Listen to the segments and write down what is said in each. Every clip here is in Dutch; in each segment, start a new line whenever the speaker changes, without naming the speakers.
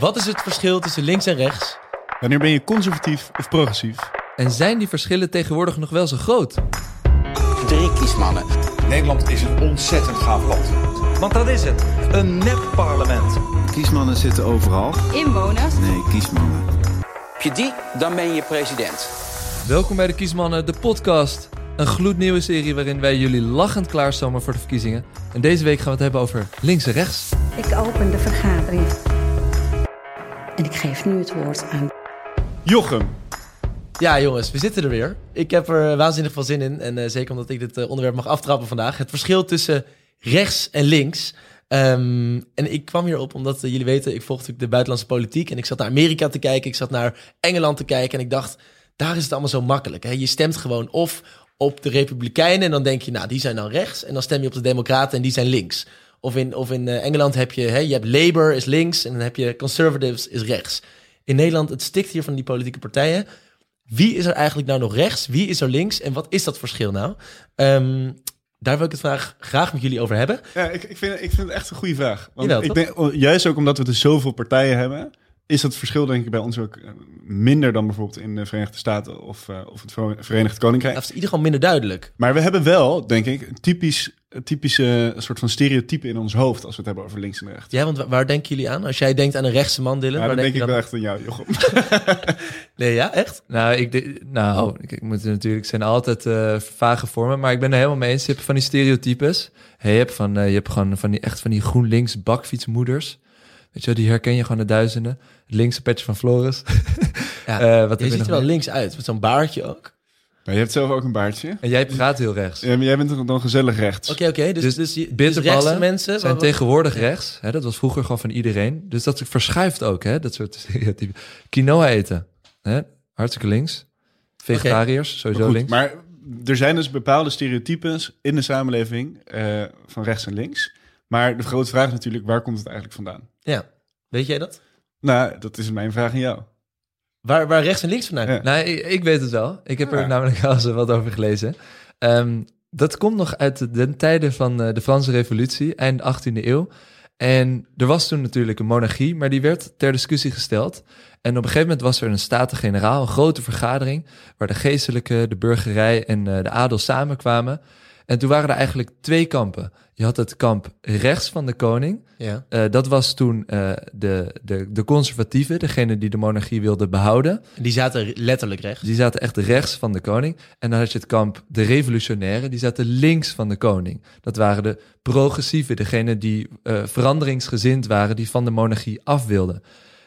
Wat is het verschil tussen links en rechts?
Wanneer ben je conservatief of progressief?
En zijn die verschillen tegenwoordig nog wel zo groot?
Drie kiesmannen.
Nederland is een ontzettend gaaf land.
Want dat is het. Een nep-parlement.
Kiesmannen zitten overal.
Inwoners?
Nee, kiesmannen.
Heb je die, dan ben je president.
Welkom bij de Kiesmannen, de podcast. Een gloednieuwe serie waarin wij jullie lachend klaarstomen voor de verkiezingen. En deze week gaan we het hebben over links en rechts.
Ik open de vergadering. En ik geef nu het woord aan.
Jochem.
Ja, jongens, we zitten er weer. Ik heb er waanzinnig veel zin in. En eh, zeker omdat ik dit eh, onderwerp mag aftrappen vandaag. Het verschil tussen rechts en links. Ehm, en ik kwam hierop omdat eh, jullie weten, ik volg natuurlijk de buitenlandse politiek. En ik zat naar Amerika te kijken, ik zat naar Engeland te kijken. En ik dacht, daar is het allemaal zo makkelijk. Hè? Je stemt gewoon of op de Republikeinen en dan denk je, nou, die zijn dan rechts. En dan stem je op de Democraten en die zijn links. Of in, of in eh, Engeland heb je, hè, je hebt Labour is links en dan heb je Conservatives is rechts. In Nederland, het stikt hier van die politieke partijen. Wie is er eigenlijk nou nog rechts? Wie is er links? En wat is dat verschil nou? Ehm, daar wil ik het vandaag graag met jullie over hebben.
Ja, ik, ik, vind, ik vind het echt een goede vraag. Want
Jawel,
ik denk, oh, juist ook omdat we er zoveel partijen hebben, is dat verschil denk ik bij ons ook eh, minder dan bijvoorbeeld in de Verenigde Staten of, eh, of het Ver- Verenigd Koninkrijk.
Dat is in ieder geval minder duidelijk.
Maar we hebben wel, denk ik, een typisch, typische soort van stereotype in ons hoofd als we het hebben over links en rechts.
Ja, want wa- waar denken jullie aan? Als jij denkt aan een rechtse man, Dylan,
Ja,
waar
dan denk
denk,
ik
je
wel
dan?
echt aan jou, Jochem.
Nee, ja, echt?
Nou, ik, de- nou, ik, ik moet natuurlijk, het zijn altijd eh, vage vormen, maar ik ben er helemaal mee eens. Je hebt van die stereotypes. Hey, je hebt van, eh, je hebt gewoon van die echt van die GroenLinks bakfietsmoeders. Weet je, die herken je gewoon de duizenden. Het linkse petje van Floris.
Ja,
Eh, wat
je ziet er wel links uit, met zo'n baardje ook.
Maar je hebt zelf ook een baardje.
En jij praat heel rechts.
Ja, maar jij bent toch dan gezellig rechts.
Oké, oké, dus,
Dus
dus, dus mensen...
zijn tegenwoordig rechts. Hè, dat was vroeger gewoon van iedereen. Dus dat verschuift ook, hè, dat soort stereotypen. Quinoa eten. Hè, hartstikke links. Vegetariërs, sowieso
goed,
links.
Maar er zijn dus bepaalde stereotypes in de samenleving eh, van rechts en links. Maar de grote vraag is natuurlijk, waar komt het eigenlijk vandaan?
Ja, weet jij dat?
Nou, dat is mijn vraag aan jou.
Waar, waar rechts en links vandaan
Ja.
Nou, ik, ik weet het wel. Ik heb
Ja.
er namelijk al eens wat over gelezen. Ehm, dat komt nog uit de, de tijden van eh, de Franse Revolutie, eind 18e eeuw. En er was toen natuurlijk een monarchie, maar die werd ter discussie gesteld. En op een gegeven moment was er een staten-generaal, een grote vergadering, waar de geestelijke, de burgerij en eh, de adel samenkwamen. En toen waren er eigenlijk twee kampen. Je had het kamp rechts van de koning,
Ja.
eh, dat was toen eh, de, de, de conservatieven, degene die de monarchie wilden behouden.
En Die zaten letterlijk rechts.
Die zaten echt rechts van de koning. En dan had je het kamp de revolutionairen, die zaten links van de koning. Dat waren de progressieven, degene die eh, veranderingsgezind waren, die van de monarchie af wilden.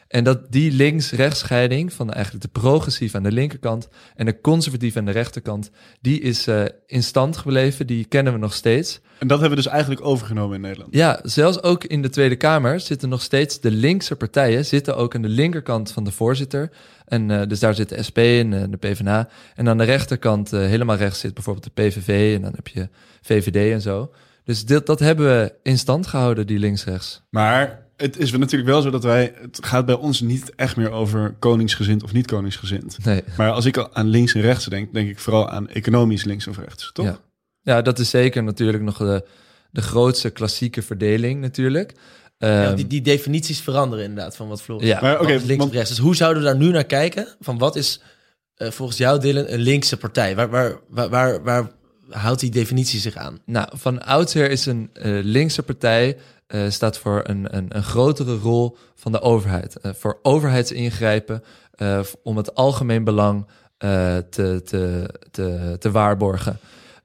En dat die links-rechts scheiding van eigenlijk de progressief aan de linkerkant en de conservatief aan de rechterkant, die is eh, in stand gebleven, die kennen we nog steeds.
En dat hebben we dus eigenlijk overgenomen in Nederland.
Ja, zelfs ook in de Tweede Kamer zitten nog steeds de linkse partijen, zitten ook aan de linkerkant van de voorzitter. En eh, dus daar zit de SP en eh, de PvdA. En aan de rechterkant, helemaal rechts, zit bijvoorbeeld de PVV en dan heb je VVD en zo. Dus dit, dat hebben we in stand gehouden, die links-rechts.
Maar het is wel natuurlijk wel zo dat wij... Het gaat bij ons niet echt meer over koningsgezind of niet koningsgezind.
Nee.
Maar als ik aan links en rechts denk, denk ik vooral aan economisch links of rechts, toch?
Ja. ja, dat is zeker natuurlijk nog de, de grootste klassieke verdeling natuurlijk.
Ja,
Ehm,
die, die definities veranderen inderdaad van wat Floris
Ja.
Maar
links
want-
of rechts. Dus hoe zouden we daar nu naar kijken? Van wat is eh, volgens jou, Dylan, een linkse partij? Waar, waar, waar, waar, waar houdt die definitie zich aan?
Nou, van oudsher is een eh, linkse partij eh, staat voor een, een, een grotere rol van de overheid. Eh, voor overheidsingrijpen eh, om het algemeen belang te, te, te, te waarborgen.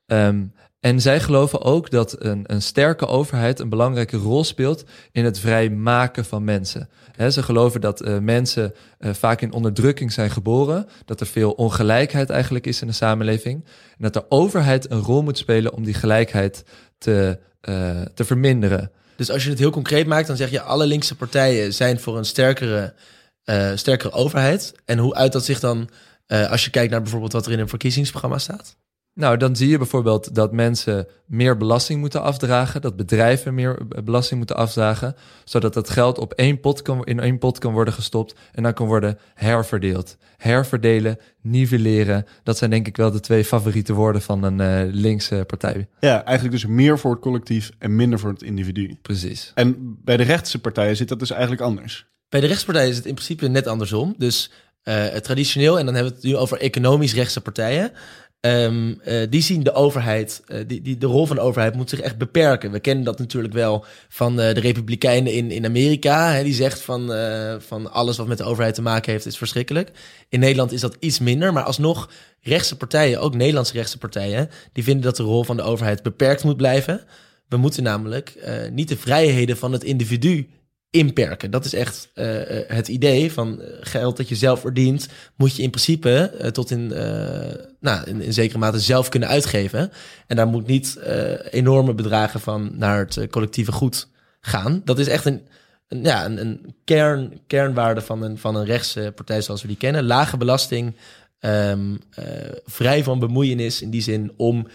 Ehm, en zij geloven ook dat een, een sterke overheid een belangrijke rol speelt in het vrijmaken van mensen. Ze geloven dat eh, mensen eh, vaak in onderdrukking zijn geboren, dat er veel ongelijkheid eigenlijk is in de samenleving. En dat de overheid een rol moet spelen om die gelijkheid te, eh, te verminderen.
Dus als je het heel concreet maakt, dan zeg je alle linkse partijen zijn voor een sterkere, sterkere overheid. En hoe uit dat zich dan als je kijkt naar bijvoorbeeld wat er in een verkiezingsprogramma staat?
Nou, dan zie je bijvoorbeeld dat mensen meer belasting moeten afdragen, dat bedrijven meer belasting moeten afdragen, zodat dat geld op één pot kan, in één pot kan worden gestopt en dan kan worden herverdeeld. Herverdelen, nivelleren, dat zijn denk ik wel de twee favoriete woorden van een eh, linkse partij.
Ja, eigenlijk dus meer voor het collectief en minder voor het individu.
Precies.
En bij de rechtse partijen zit dat dus eigenlijk anders.
Bij de rechtspartijen is het in principe net andersom. Dus eh, traditioneel, en dan hebben we het nu over economisch rechtse partijen. Eh, die zien de overheid, eh, die, die, de rol van de overheid moet zich echt beperken. We kennen dat natuurlijk wel van eh, de Republikeinen in, in Amerika. Hè, die zegt van, van alles wat met de overheid te maken heeft is verschrikkelijk. In Nederland is dat iets minder, maar alsnog rechtse partijen, ook Nederlandse rechtse partijen, die vinden dat de rol van de overheid beperkt moet blijven. We moeten namelijk niet de vrijheden van het individu inperken. Dat is echt eh, eh, het idee van eh, geld dat je zelf verdient, moet je in principe tot in, nou, in, in zekere mate zelf kunnen uitgeven. En daar moet niet enorme bedragen van naar het collectieve goed gaan. Dat is echt een, ja, een, een kern, kernwaarde van een, van een rechtse partij zoals we die kennen. Lage belasting, ehm, eh, vrij van bemoeienis in die zin om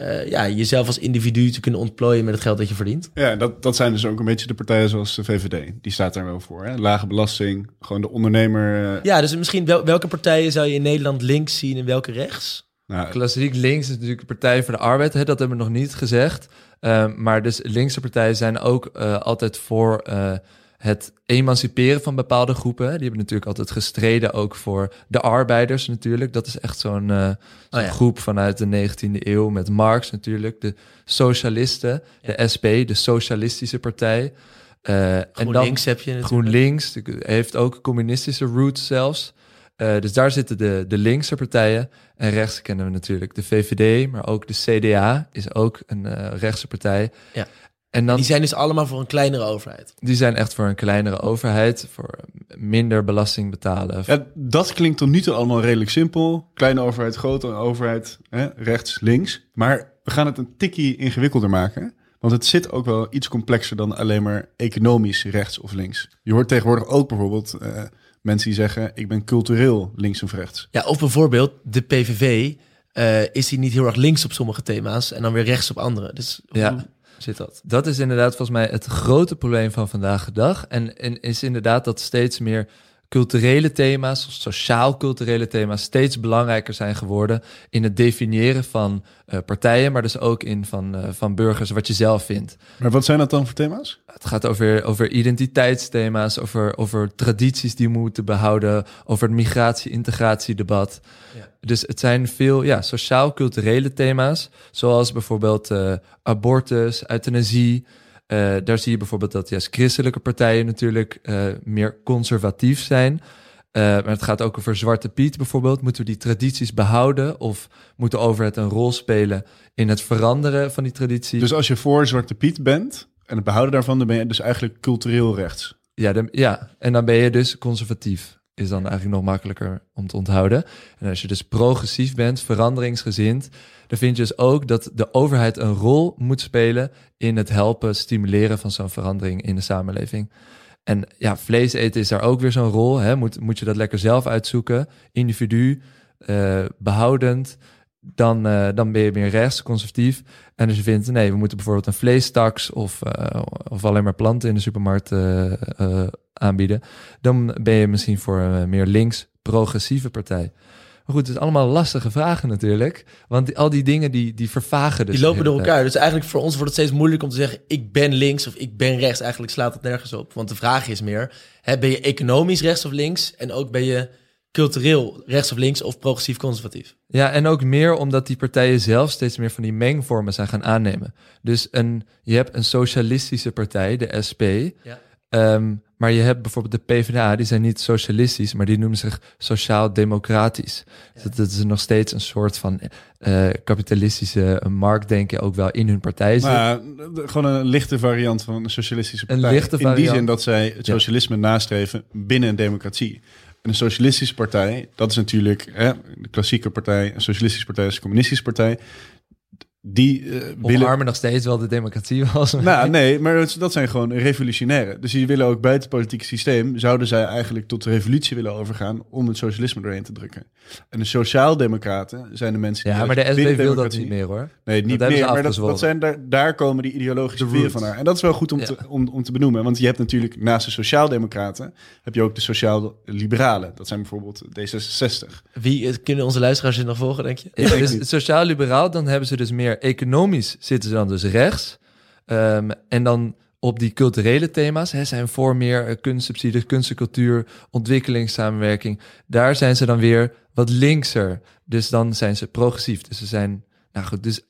eh, ja, jezelf als individu te kunnen ontplooien met het geld dat je verdient.
Ja, dat, dat zijn dus ook een beetje de partijen zoals de VVD. Die staat daar wel voor. Hè? Lage belasting, gewoon de ondernemer. eh,
Ja, dus misschien wel, welke partijen zou je in Nederland links zien en welke rechts?
nou,
Klassiek links is natuurlijk de Partij voor de Arbeid. Hè, dat hebben we nog niet gezegd. Ehm, maar dus linkse partijen zijn ook eh, altijd voor eh, het emanciperen van bepaalde groepen. Die hebben natuurlijk altijd gestreden ook voor de arbeiders natuurlijk. Dat is echt zo'n eh,
ja.
groep vanuit de 19e eeuw met Marx natuurlijk. De socialisten, de SP, de Socialistische Partij. Eh, en dan-
GroenLinks heb je natuurlijk.
GroenLinks heeft ook communistische roots zelfs. Eh, dus daar zitten de, de linkse partijen. En rechts kennen we natuurlijk de VVD, maar ook de CDA is ook een eh, rechtse partij.
Ja.
En dan,
Die zijn dus allemaal voor een kleinere overheid.
die zijn echt voor een kleinere overheid, voor minder belasting betalen.
ja, dat klinkt tot nu toe allemaal redelijk simpel. Kleine overheid, grote overheid, hè? rechts, links. Maar we gaan het een tikkie ingewikkelder maken. Want het zit ook wel iets complexer dan alleen maar economisch rechts of links. Je hoort tegenwoordig ook bijvoorbeeld eh, mensen die zeggen... ik ben cultureel links of rechts.
Ja, of bijvoorbeeld de PVV eh, is die niet heel erg links op sommige thema's en dan weer rechts op andere. Dus
Ja.
Zit dat?
Dat is inderdaad volgens mij het grote probleem van vandaag de dag. En is inderdaad dat steeds meer culturele thema's, of sociaal-culturele thema's, steeds belangrijker zijn geworden in het definiëren van eh, partijen, maar dus ook in van, eh, van burgers, wat je zelf vindt.
Maar wat zijn dat dan voor thema's?
Het gaat over, over identiteitsthema's, over, over tradities die we moeten behouden, over het migratie-integratiedebat.
Ja.
Dus het zijn veel ja, sociaal-culturele thema's, zoals bijvoorbeeld eh, abortus, euthanasie. Eh, daar zie je bijvoorbeeld dat juist christelijke partijen natuurlijk eh, meer conservatief zijn. Eh, maar het gaat ook over Zwarte Piet bijvoorbeeld. Moeten we die tradities behouden of moet de overheid een rol spelen in het veranderen van die traditie?
Dus als je voor Zwarte Piet bent en het behouden daarvan... dan ben je dus eigenlijk cultureel rechts.
Ja, ja, en dan ben je dus conservatief. Is dan eigenlijk nog makkelijker om te onthouden. En als je dus progressief bent, veranderingsgezind, dan vind je dus ook dat de overheid een rol moet spelen in het helpen, stimuleren van zo'n verandering in de samenleving. En ja, vlees eten is daar ook weer zo'n rol. Hè? Moet, moet je dat lekker zelf uitzoeken, individu, eh, behoudend. Dan, eh, dan ben je meer rechts, conservatief. En als je vindt, nee, we moeten bijvoorbeeld een vleestaks of, eh, of alleen maar planten in de supermarkt eh, aanbieden, dan ben je misschien voor een meer links progressieve partij. Maar goed, het is allemaal lastige vragen natuurlijk. Want die- al die dingen die, die vervagen dus.
Die lopen door elkaar. Dus eigenlijk voor ons wordt het steeds moeilijker om te zeggen... ik ben links of ik ben rechts. Eigenlijk slaat het nergens op. Want de vraag is meer... Hè, ben je economisch rechts of links? En ook ben je cultureel rechts of links of progressief conservatief?
Ja, en ook meer omdat die partijen zelf steeds meer van die mengvormen zijn gaan aannemen. Dus een, je hebt een socialistische partij, de SP.
Ja.
Ehm, maar je hebt bijvoorbeeld de PvdA, die zijn niet socialistisch, maar die noemen zich sociaal-democratisch. Dus dat, dat is nog steeds een soort van eh, kapitalistische marktdenken ook wel in hun partij zit.
Maar gewoon een lichte variant van een socialistische
Een
partij.
lichte
In die zin dat zij het
Ja.
socialisme nastreven binnen een democratie. En een socialistische partij, dat is natuurlijk hè, de klassieke partij. Een socialistische partij is een communistische partij. Die willen...
Omarmen nog steeds wel de democratie was.
Nou, nee, maar dat, zijn gewoon revolutionairen. Dus die willen ook buiten het politieke systeem... zouden zij eigenlijk tot de revolutie willen overgaan... om het socialisme doorheen te drukken. En de sociaaldemocraten zijn de mensen... die
ja, maar de SP wil dat
democratie-
niet meer hoor.
Nee, niet meer, maar dat, zijn daar, daar komen die ideologische
roots.
van haar. En dat is wel goed om,
Ja.
te, om, om te benoemen. Want je hebt natuurlijk naast de sociaaldemocraten... heb je ook de sociaal-liberalen. Dat zijn bijvoorbeeld D66.
Wie eh, kunnen onze luisteraars nog volgen, denk je?
Ja, dus sociaal-liberaal, dan hebben ze dus meer economisch zitten ze dan dus rechts. Ehm, en dan op die culturele thema's. Hè, zijn voor meer eh, kunstsubsidies, kunst en cultuur, ontwikkelingssamenwerking. Daar zijn ze dan weer wat linkser. Dus dan zijn ze progressief. Dus ze zijn, nou goed, dus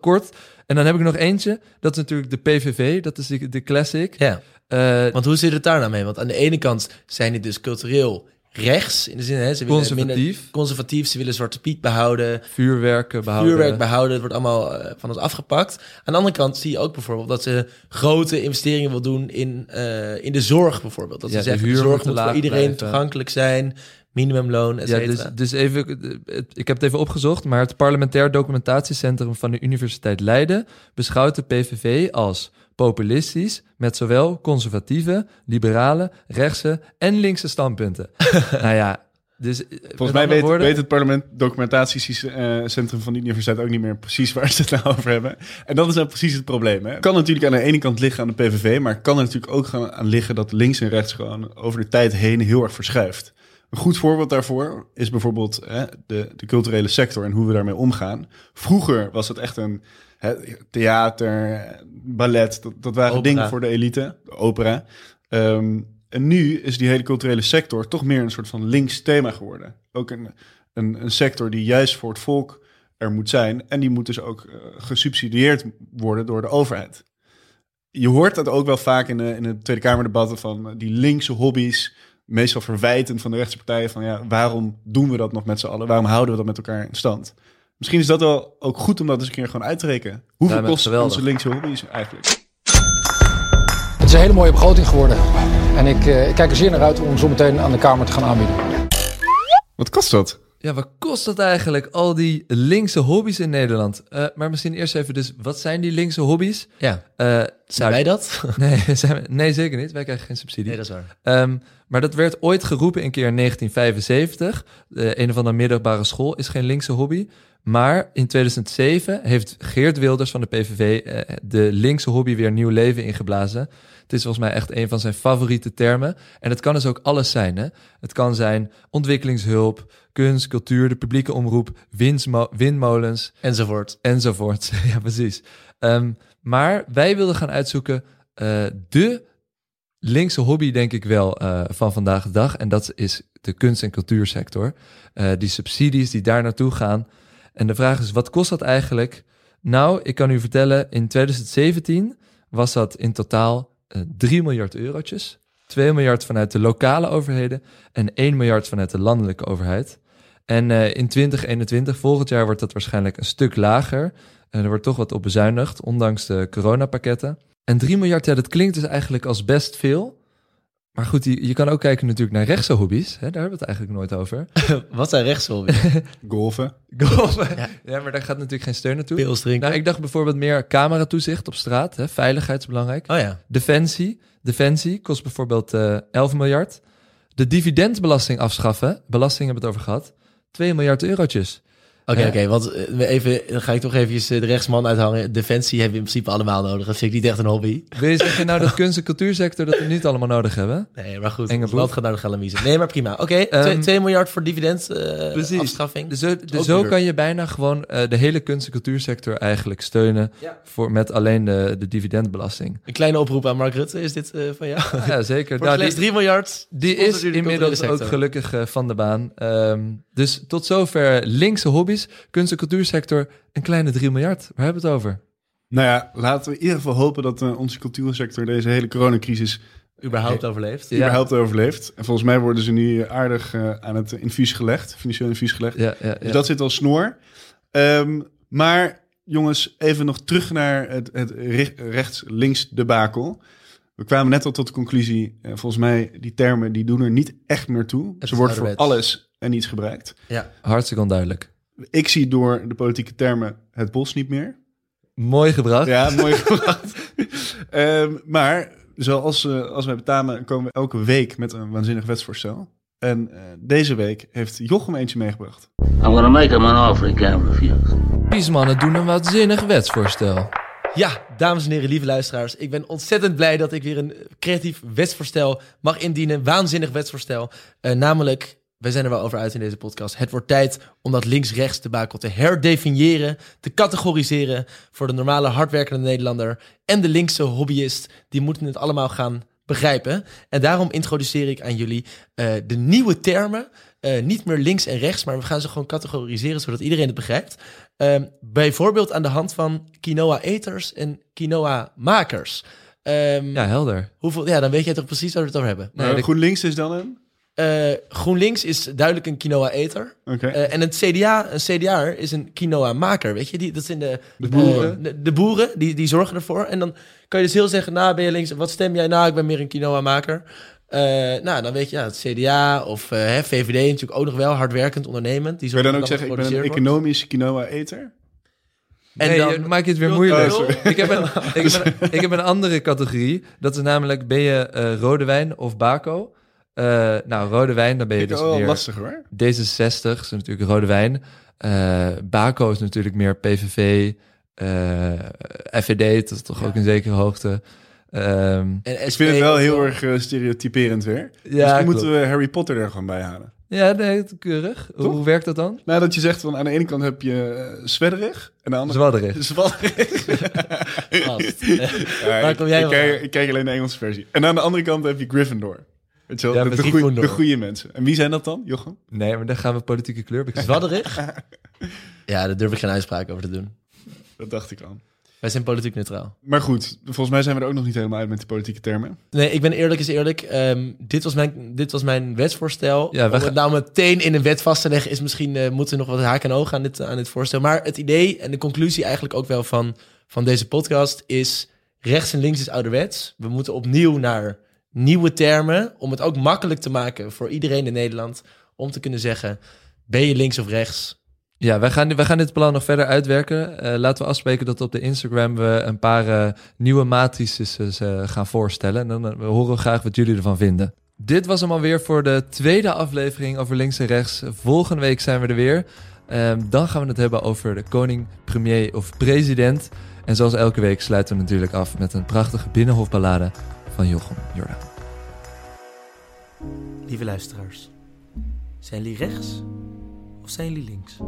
kort. En dan heb ik nog eentje. Dat is natuurlijk de PVV. Dat is de, de classic.
Ja,
Eh,
want hoe zit het daar nou mee? Want aan de ene kant zijn die dus cultureel rechts, in de zin, hè, ze willen
Conservatief.
minder- conservatief, ze willen Zwarte Piet behouden,
vuurwerken behouden.
vuurwerk behouden, het wordt allemaal eh, van ons afgepakt. Aan de andere kant zie je ook bijvoorbeeld dat ze grote investeringen wil doen in, eh, in de zorg bijvoorbeeld. Dat
Ja,
ze
de
zeggen, de
huur
zorg
moet
moet voor iedereen
blijven.
toegankelijk zijn, minimumloon, et
Ja, dus, dus even, eh, ik heb het even opgezocht, maar het Parlementair Documentatiecentrum van de Universiteit Leiden beschouwt de PVV als populistisch met zowel conservatieve, liberale, rechtse en linkse standpunten. nou ja, dus eh,
Volgens mij weet, weet het parlement documentatiecentrum van de universiteit ook niet meer precies waar ze het nou over hebben. En dat is nou precies het probleem. Hè? Kan natuurlijk aan de ene kant liggen aan de PVV, maar kan er natuurlijk ook gaan aan liggen dat links en rechts gewoon over de tijd heen heel erg verschuift. Een goed voorbeeld daarvoor is bijvoorbeeld hè, de, de culturele sector en hoe we daarmee omgaan. Vroeger was het echt een hè, theater, ballet, dat, dat waren
Opera.
dingen voor de elite, de opera. Ehm, en nu is die hele culturele sector toch meer een soort van links thema geworden. Ook een, een, een sector die juist voor het volk er moet zijn. En die moet dus ook eh, gesubsidieerd worden door de overheid. Je hoort dat ook wel vaak in de, in de Tweede Kamerdebatten van die linkse hobby's. Meestal verwijtend van de rechtse partijen van ja, waarom doen we dat nog met z'n allen? Waarom houden we dat met elkaar in stand? Misschien is dat wel ook goed om dat eens een keer gewoon uit te rekenen. Hoeveel
Ja,
kosten
geweldig.
onze linkse hobby's eigenlijk?
Het is een hele mooie begroting geworden. En ik, eh, ik kijk er zeer naar uit om zo meteen aan de Kamer te gaan aanbieden.
Wat kost dat?
Ja, wat kost dat eigenlijk, al die linkse hobby's in Nederland? Eh, maar misschien eerst even, dus wat zijn die linkse hobby's?
ja,
Eh,
zijn wij dat?
Nee, zijn we- nee, zeker niet. Wij krijgen geen subsidie.
nee, dat is waar.
Ehm, maar dat werd ooit geroepen een keer in 1975. De een of andere middelbare school is geen linkse hobby. Maar in 2007 heeft Geert Wilders van de PVV eh, de linkse hobby weer nieuw leven ingeblazen. Het is volgens mij echt een van zijn favoriete termen. En het kan dus ook alles zijn. Hè? Het kan zijn ontwikkelingshulp, kunst, cultuur, de publieke omroep, windmolens,
Enzovoort.
enzovoort. ja, precies. Ehm, maar wij wilden gaan uitzoeken eh, de linkse hobby, denk ik wel, eh, van vandaag de dag. En dat is de kunst- en cultuursector. Die subsidies die daar naartoe gaan. En de vraag is, wat kost dat eigenlijk? Nou, ik kan u vertellen, in 2017 was dat in totaal eh 3 miljard eurotjes. 2 miljard vanuit de lokale overheden en 1 miljard vanuit de landelijke overheid. En eh, in 2021, volgend jaar, wordt dat waarschijnlijk een stuk lager. Er wordt toch wat op bezuinigd, ondanks de coronapakketten. En 3 miljard, ja, dat klinkt dus eigenlijk als best veel. Maar goed, je, je kan ook kijken natuurlijk naar rechtse hobby's. Hè? Daar hebben we het eigenlijk nooit over.
Wat zijn rechtshobby?
Golfen.
Golfen. Ja. maar daar gaat natuurlijk geen steun naartoe.
Pils drinken?
Nou, ik dacht bijvoorbeeld meer cameratoezicht op straat. Hè? Veiligheid is belangrijk.
Oh ja.
Defensie. Defensie kost bijvoorbeeld eh 11 miljard. De dividendbelasting afschaffen. Belasting hebben we het over gehad. 2 miljard eurotjes.
Oké, oké, want eh, even, dan ga ik toch eventjes eh, de rechtsman uithangen. Defensie hebben we in principe allemaal nodig. Dat vind ik niet echt een hobby.
Wil je zeggen nou dat kunst- en cultuursector dat we niet allemaal nodig hebben?
Nee, maar goed,
Enge
land gaat naar de galamiezen. Nee, maar prima. Oké,
Ehm,
2 miljard voor dividend eh,
Precies.
afschaffing.
Dus, zo- dus
Ook
zo
duur.
kan je bijna gewoon eh, de hele kunst- en cultuursector eigenlijk steunen.
Ja.
Voor, met alleen de, de dividendbelasting.
Een kleine oproep aan Mark Rutte, is dit eh, van jou? Voor
Ja, zeker.
nou,
Nou, die,
3 miljard.
die is inmiddels ook gelukkig eh, van de baan. Ehm, dus tot zover linkse Kunst- en cultuursector, een kleine 3 miljard. Waar hebben we het over?
Nou ja, laten we in ieder geval hopen dat eh, onze cultuursector deze hele coronacrisis
Überhaupt overleefd.
Ja.
überhaupt overleeft. En volgens mij worden ze nu aardig eh, aan het infuus gelegd, financieel infuus gelegd.
Ja, ja, ja.
Dus dat zit al snor. Ehm, maar jongens, even nog terug naar het, het re- rechts-links debakel. We kwamen net al tot de conclusie, eh, volgens mij, die termen die doen er niet echt meer toe.
Het
Ze worden voor alles en niets gebruikt.
Hartstikke onduidelijk.
Ik zie door de politieke termen het bos niet meer.
Mooi gebracht.
Ja, mooi gebracht. Ehm, maar zoals eh, als wij betamen, komen we elke week met een waanzinnig wetsvoorstel. En eh, deze week heeft Jochem eentje meegebracht.
I'm gonna make him an offer he can't refuse.
Kiesmannen doen een waanzinnig wetsvoorstel.
Ja, dames en heren, lieve luisteraars. Ik ben ontzettend blij dat ik weer een creatief wetsvoorstel mag indienen. Waanzinnig wetsvoorstel. Eh, namelijk, we zijn er wel over uit in deze podcast. Het wordt tijd om dat links-rechts debakel te herdefiniëren, te categoriseren voor de normale hardwerkende Nederlander en de linkse hobbyist. Die moeten het allemaal gaan begrijpen. En daarom introduceer ik aan jullie eh, de nieuwe termen. Eh, niet meer links en rechts, maar we gaan ze gewoon categoriseren zodat iedereen het begrijpt. Ehm, bijvoorbeeld aan de hand van quinoa-eters en quinoa-makers. Ehm,
Ja, helder.
hoeveel, ja, dan weet jij toch precies waar we het over hebben.
Maar
Nee, de-
GroenLinks is dan een?
Eh, GroenLinks is duidelijk een quinoa-eter. Eh, en het CDA, een CDA'er is een quinoa-maker. Weet je, die, dat zijn de,
De boeren.
eh, de, de boeren, die, die zorgen ervoor. En dan kan je dus heel zeggen, nou ben je links, wat stem jij? Nou, ik ben meer een quinoa-maker. Eh, nou, dan weet je, ja, het CDA of eh, hè, VVD natuurlijk ook nog wel hardwerkend, ondernemend. Die
Zou je dan ook zeggen, ik ben een economisch quinoa-eter?
En
nee,
dan-
maak je het weer moeilijk.
Oh,
ik, heb een, ik, heb een, ik heb een andere categorie. Dat is namelijk, ben je eh, rode wijn of bako? Eh, nou, rode wijn, dan ben je
Ik
dus
wel
meer
lastig hoor.
D66, is natuurlijk rode wijn. Eh bako is natuurlijk meer PVV, eh FVD, dat is toch ook in zekere hoogte. Ehm,
En
Ik vind het wel heel erg stereotyperend weer.
ja,
Misschien
klopt.
moeten we Harry Potter er gewoon bij halen.
Ja, nee, keurig. Hoe,
Toch?
hoe werkt dat dan?
Nou, dat je zegt van aan de ene kant heb je uh, zwedderig en aan de andere
Zwadderig.
Zwadderig. Ja,
Waar
ik,
kom jij
ik, kijk, ik kijk alleen de Engelse versie. En aan de andere kant heb je Gryffindor. Weet je wel,
Ja,
de,
met
de, goeie-
Gryffindor.
de goede mensen. En wie zijn dat dan, Jochem?
Nee, maar dan gaan we politieke kleur.
Zwadderig? Ja, daar durf ik geen uitspraak over te doen.
Dat dacht ik al.
Wij zijn politiek neutraal.
Maar goed, volgens mij zijn we er ook nog niet helemaal uit met de politieke termen.
Nee, ik ben eerlijk is eerlijk. Ehm, dit, was mijn, dit was mijn wetsvoorstel.
Ja, we
Om
gaan-
het nou meteen in een wet vast te leggen... is misschien eh, moeten we nog wat haken en ogen aan dit, aan dit voorstel. Maar het idee en de conclusie eigenlijk ook wel van, van deze podcast... is rechts en links is ouderwets. We moeten opnieuw naar nieuwe termen... om het ook makkelijk te maken voor iedereen in Nederland... om te kunnen zeggen, ben je links of rechts...
Ja, wij gaan, wij gaan dit plan nog verder uitwerken. Eh, laten we afspreken dat op de Instagram we een paar eh, nieuwe matrices eh, gaan voorstellen. En dan horen we graag wat jullie ervan vinden. Dit was hem alweer voor de tweede aflevering over links en rechts. Volgende week zijn we er weer. Ehm, dan gaan we het hebben over de koning, premier of president. En zoals elke week sluiten we natuurlijk af met een prachtige binnenhofballade van Jochem Jordaan.
Lieve luisteraars, zijn jullie rechts of zijn jullie links?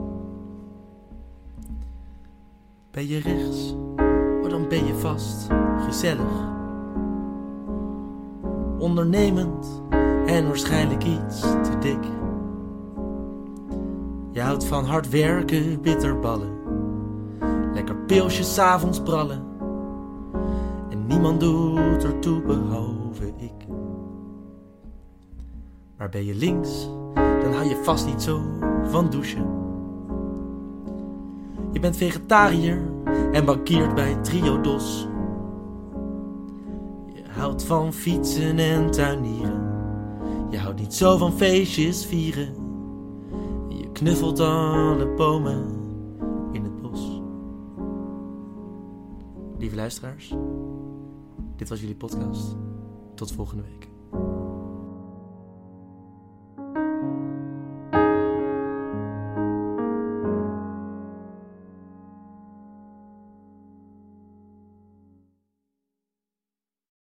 Ben je rechts, maar dan ben je vast gezellig. Ondernemend en waarschijnlijk iets te dik. Je houdt van hard werken, bitterballen. Lekker pilsjes avonds brallen. En niemand doet ertoe behalve ik. Maar ben je links, dan hou je vast niet zo van douchen. Je bent vegetariër en bankiert bij Triodos. Je houdt van fietsen en tuinieren. Je houdt niet zo van feestjes vieren. Je knuffelt alle bomen in het bos. Lieve luisteraars, dit was jullie podcast. Tot volgende week.